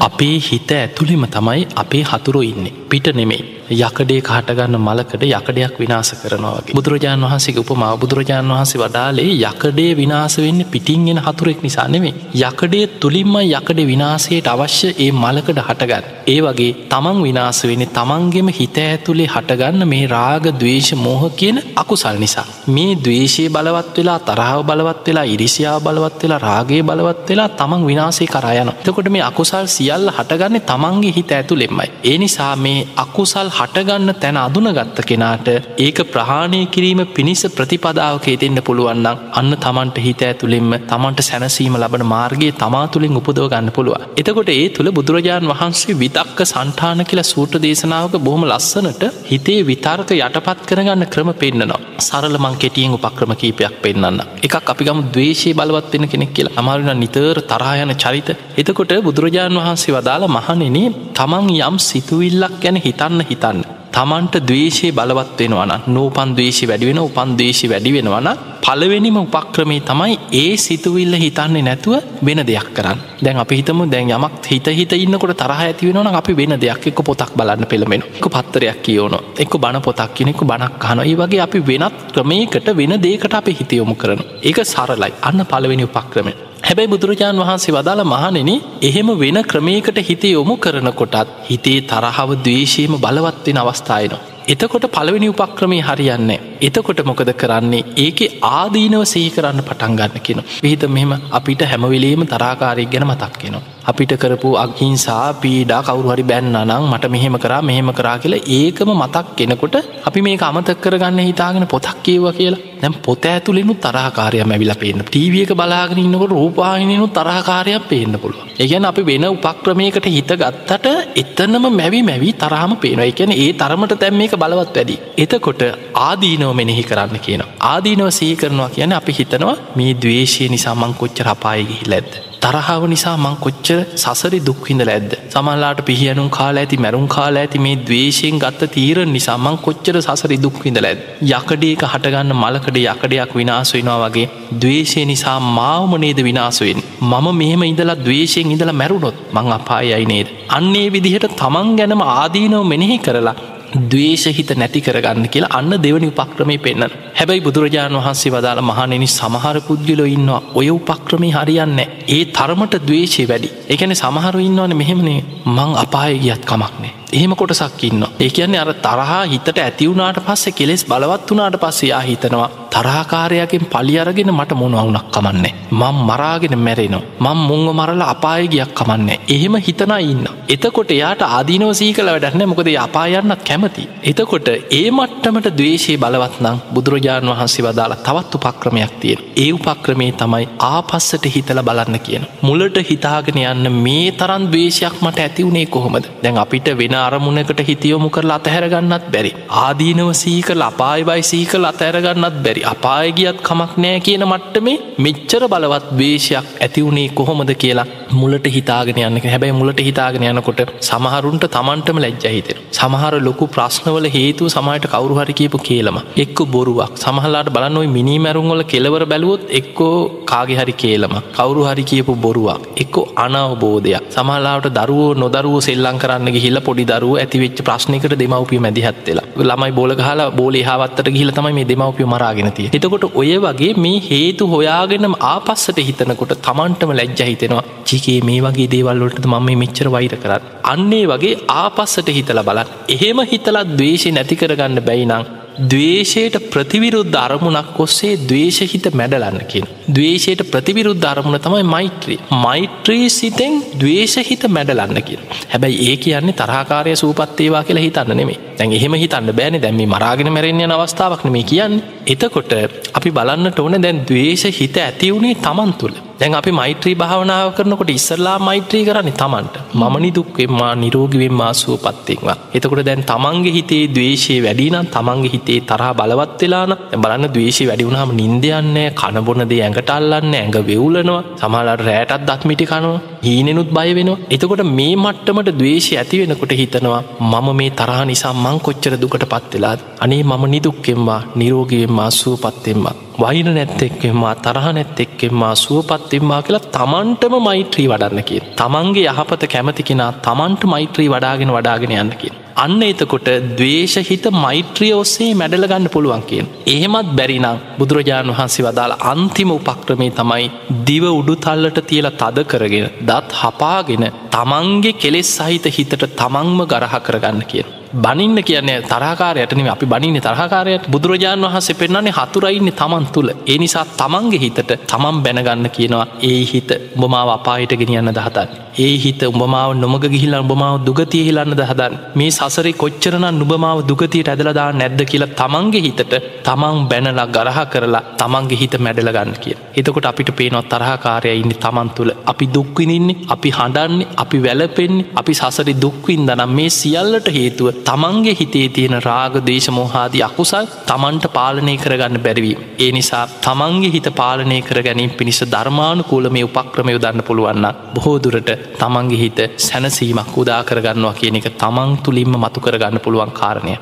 අපේ හිත ඇතුළෙම තමයි අපේ හතුරු ඉන්නේ. පිට නෙමේ යකඩේ කාටගන්න මලකට යකඩයක් විනාස කරනවාගේ බුදුරජාණන් වහන්සේ උපමා බුදුරජාණන් වහන්සේ වඩාලේ යකඩේ විනාස වෙන්න පිටින්ගෙන හතුරෙක් නිසා නෙමේ යකඩේ තුළින්ම යකඩ විනාසයට අවශ්‍ය ඒ මලකට හටගන්න. ඒ වගේ තමන් විනාස වෙන තමන්ගෙම හිත ඇතුළේ හටගන්න මේ රාග දවේශ මෝහ කියන අකුසල් නිසා. මේ දවේශය බලවත් වෙලා තරාව බලවත් වෙලා ඉරිසියාව බලවත් වෙලා රාගේ බලවත් වෙලා තමන් විනාසේ කරයන තකොට මේ අකුසල් සියල්ල හටගන්න තමන්ගේ හිත ඇතුළෙෙමයි ඒ නිසා මේ අකුසල් හටගන්න තැන අදුනගත්ත කෙනාට ඒක ප්‍රහාණය කිරීම පිණිස ප්‍රතිපදාවක එතෙන්න්න පුළුවන්නම් අන්න තමන්ට හිත ඇතුළෙෙම තමන්ට සැනසීම ලබන මාර්ගයේ තමා තුළින් උපදව ගන්න පුළුව. එතකොට ඒ තුළ බුදුරජාණන් වහන්සේ විතක්ක සන්ටාන කියලා සූට දේශනාවක බොහොම ලස්සනට හිතේ විතර්ක යටපත් කරගන්න ක්‍රම පෙන්න්නනවා. සරලමං කෙටියෙන් උපක්‍රම කීපයක් පෙන්න්න. එකක් අපි ගම දවේශය බලවත් වෙන කෙනෙක් කියලා අමාරුන නිතර තරායන චරිත. එතකොට බුදුරජාණන් වහන්සේ වදාළ මහනෙන තමන් යම් සිතුවිල්ලක් ගැන හිතන්න හිතන්න. තමන්ට දවේශය බලවත් වෙනවන නූපන් දවේශි වැඩිවෙන උපන් දේශි වැඩි වෙනවන පළවෙනිම උපක්‍රමේ තමයි ඒ සිතුවිල්ල හිතන්නේ නැතුව වෙන දෙයක් කරන්න. දැන් අපි හිතම දැන් යමක් හිත හිත ඉන්නකොට තරහ ඇතිවෙනවන අපි වෙන දෙයක් එක්ක පොතක් බලන්න පෙළමෙන එක පත්තරයක් කියවන එක බණ පොතක් කියනෙක බණක් කන ඒ වගේ අපි වෙනත් ක්‍රමයකට වෙන දේකට අපි හිතයොමු කරන ඒක සරලයි. අන්න පළවෙනි උපක්‍රමය. හැබැයි බුදුරජාණන් වහන්සේ වදාළ මහනෙන එහෙම වෙන ක්‍රමයකට හිතේ යොමු කරනකොටත් හිතේ තරහව දවේශීම බලවත්වෙන අවස්ථායනවා. එතකොට පළවෙනි උපක්‍රමය හරියන්නේ. එතකොට මොකද කරන්නේ ඒක ආදීනව සහි කරන්න පටන්ගන්න කෙන. විහිත මෙම අපිට හැමවිලේම තරාකාරයක් ගැන මතක් කෙනවා. අපිට කරපු අගහිංසා පීඩා කවරු හරි බැන්න නං මට මෙහෙම කරා මෙහෙම කරා කියලා ඒකම මතක් කෙනකොට අපි මේ අමතක් කරගන්න හිතාගෙන පොතක් කියව කියලා. දැම් පොත ඇතුලෙනු තරහකාරයම ඇවිලා පේන්න ටීවියක බලාගෙන ඉන්නකොට රූපාහිනනු තරහකාරයක් පේන්න පුළුව ඒගැන අපි වෙන උපක්‍රමයකට හිත ගත්තට එතනම මැවි මැවි තරහම පේනවා. එකැන ඒ තරමට තැම් මේක බලවත් වැඩි. එතකොට ආදීනව මෙනෙහි කරන්න කියන ආදීනව සහි කරනවා කියන අපි හිතනවා මේ දවේශය නිසා මංකොච්ච රපායගිහි ලැද්ද තරහාව නිසා මං කොච්චර සසරි දුක්විඳල ඇද සමල්ලාට පිහියනුම් කාල ඇති මැරුම් කාල ඇති මේ දවේශයෙන් ගත්ත තීර නිසා මං කොච්චර සසරි දුක්විඳල ඇද යකඩේක හටගන්න මලකඩ යකඩයක් විනාස වෙනවා වගේ දවේශය නිසා මාවමනේද විනාසුවෙන් මම මෙහෙම ඉඳලා දවේශයෙන් ඉඳලා මැරුණොත් මං අපායයි නේද? අන්නේ විදිහට තමන් ගැනම ආදීනව මෙනෙහි කරලා දවේශහිත නැති කරගන්න කියලා අන්න දෙවනි උපක්‍රමය පෙන්න්න. හැබැයි බුදුරජාණන් වහන්සේ වදාළ මහනෙනි සමහර පුද්ගලො ඉන්නවා. ඔය උපක්‍රමය හරියන්න ඒ තරමට දවේශය වැඩි. එකන සමහරු ඉන්නවන මෙහෙමනේ. මං අපාය ගියත් කමක්නේ එහෙම කොටසක් ඉන්න ඒ කියන්නේ අර තරහා හිතට ඇතිවුණට පස්සේ කෙලෙස් බලවත් වනාට පස්සයා හිතනවා තරාකාරයකින් පලි අරගෙන මට මොනවුනක් කමන්නේ මං මරාගෙන මැරෙනවා. මං මුංග මරල අපායගයක් කමන්නේ. එහෙම හිතනා ඉන්න. එතකොට එයාට ආදීනව සීකල වැඩන්න මොකද අපායන්නත් කැමති. එතකොට ඒ මට්ටමට දවේශය බලවත්නම් බුදුරජාණන් වහන්සේ වදාලා තවත් උපක්‍රමයක් තියෙන ඒ උපක්‍රමේ තමයි ආපස්සට හිතල බලන්න කියන. මුලට හිතාගෙන යන්න මේ තරන් දවේශයක් මට ඇතිවුණේ කොහොමද? දැන් අපිට වෙන අරමුණකට හිතියොමු කරලා අතහැරගන්නත් බැරි. ආදීනව සීකල අපාය බයි සීකල අතහැරගන්නත් බැරි. අපායගියත් කමක් නෑ කියන මට්ටමේ මෙච්චර බලවත් වේශයක් ඇතිවුණේ කොහොමද කියලා මුලට හිතාගෙන යන්න හැබැයි මුලට හිතාගෙන යනකොට සමහරුන්ට තමන්ටම ලැජ්ජහිතෙන සමහර ලොකු ප්‍රශ්නවල හේතු සමයට කවරු හරි කියපු කියලම එක්ක බොරුවක්. සමහලාට බලන්නොයි මිනිමැරුන්වල කෙලවර බැලුවොත් එක්කෝ කාගෙ හරි කියලම කවරු හරි කියපු බොරුවක්. එක්ක අනවබෝධයක්. සමහලාට දරුවෝ නොදරුව සෙල්ලං කරන්න ගිහිල්ල පොඩි දරුව ඇතිවෙච්ච ප්‍රශ්නකට දෙමවපිය මැදිහත්වෙලා. ළමයි බෝලගහලා බෝල හාවත්තට ගිහිල තමයි මේ දෙමවපිය මරාගෙනතිය එතකොට ඔය වගේ මේ හේතු හොයාගෙනම් ආපස්සට හිතනකොට තමන්ටම ලැජ්ජ හිතෙනවා. චිකේ මේ වගේ දේවල්ලොට මම මෙච්චර වෛර කරත් අන්නේ වගේ ආපස්සට හිතල බලත් එහෙම හිතලත් දවේශය නැති කරගන්න බැයිනං දවේශයට ප්‍රතිවිරුද්ධ අරමුණක් ඔස්සේ දවේශහිත මැඩලන්න කියෙන්. දවේශයට ප්‍රතිවිරුද්ධ අරමුණ තමයි මෛත්‍රී. මෛත්‍රී සිතෙන් දවේශහිත මැඩලන්න කිය. හැබැයි ඒ කියන්නේ තරහකාරය සූපත්තේවා කියලා හිතන්න නෙමේ දැන් එහෙම හිතන්න බෑන දැම්ම මරාගෙන මැරෙන්ය අවස්ථාවක් නෙමේ කියන්න. එතකොට අපි බලන්නට ඕන දැන් දවේශ හිත ඇතිවුණේ තමන් තුළ. දැන් අපි මෛත්‍රී භාවනාව කරනකොට ඉස්සල්ලා මෛත්‍රී කරන්නේ තමන්ට. මමනි දුක්වෙන්මා නිරෝගිවෙන් මාසුව පත්තෙක්වා. එතකොට දැන් තමන්ගේ හිතේ දවේශය වැඩිනම් තමන්ගේ හිතේ තරහ බලවත් වෙලාන බලන්න දවේශය වැඩිවුණහම නින්දයන්නේ කණබොනදේ ඇඟට අල්ලන්න ඇඟ වෙවුලනවා. සමහලට රෑටත් දත්මිටි කනවා හීනෙනුත් බය වෙනවා. එතකොට මේ මට්ටමට දවේශය ඇති වෙනකොට හිතනවා මම මේ තරහ නිසා මං කොච්චර දුකට පත්වෙලාත් අනේ මම නිදුක්කෙන්වා නිරෝගිවෙන් මාසුව පත්තෙන්වා වයින නැත්ත එක්කෙම්මා තරහ නැත් එක්කෙම්මා සුවපත්තිම්මා කියලා තමන්ටම මෛත්‍රී වඩන්න කිය. තමන්ගේ යහපත කැමති කෙනා තමන්ට මෛත්‍රී වඩාගෙන වඩාගෙන යන්න කිය. අන්න එතකොට දවේශහිත මෛත්‍රිය ඔස්සේ මැඩලගන්න පුළුවන් කියෙන්. එහෙමත් බැරිනම් බුදුරජාණන් වහන්සේ වදාළ අන්තිම උපක්‍රමේ තමයි දිව උඩු තල්ලට තියල තද කරගෙන දත් හපාගෙන තමන්ගේ කෙලෙස් සහිත හිතට තමන්ම ගරහ කරගන්න කියෙන්. බනින්න කියන්නේ තරහකාරයටනම අපි බනින්න තරහකාරයට. බුදුරජාණන් වහන්සේ පෙන්න්නන්නේ හතුරයින්නේ තමන් තුළ. ඒ නිසා තමන්ගේ හිතට තමන් බැනගන්න කියනවා ඒ හිත උඹමාව අපාහිට ගෙනියන්න දහතන් ඒ හිත උඹමාව නොමග ගිහිලා උඹමාව දුගතිය හිලන්න දහදන් මේ සසරේ කොච්චරන නුබමාව දුගතියට ඇදලදා නැද්ද කියලා තමන්ගේ හිතට තමන් බැනලා ගරහ කරලා තමන්ගේ හිත මැඩලගන්න කිය එතකොට අපිට පේනොත් තරහකාරය ඉන්න තමන් තුළ. අපි දුක්විනින්නේ අපි හඬන්නේ අපි වැලපෙන්නේ අපි සසරි දුක්වින් දනම් මේ සියල්ලට හේතුව තමන්ගේ හිතේ තියෙන රාග දේශමෝහාදී අකුසල් තමන්ට පාලනය කරගන්න බැරිවීම. ඒ නිසා තමන්ගේ හිත පාලනය කර ගැනීම පිණිස ධර්මානුකූල මේ උපක්‍රමය දන්න පුළුවන්න බොහෝදුරට තමන්ගේ හිත සැනසීමක් උදා කරගන්නවා කියන එක තමන් තුළින්ම මතු කරගන්න පුළුවන් කාරණය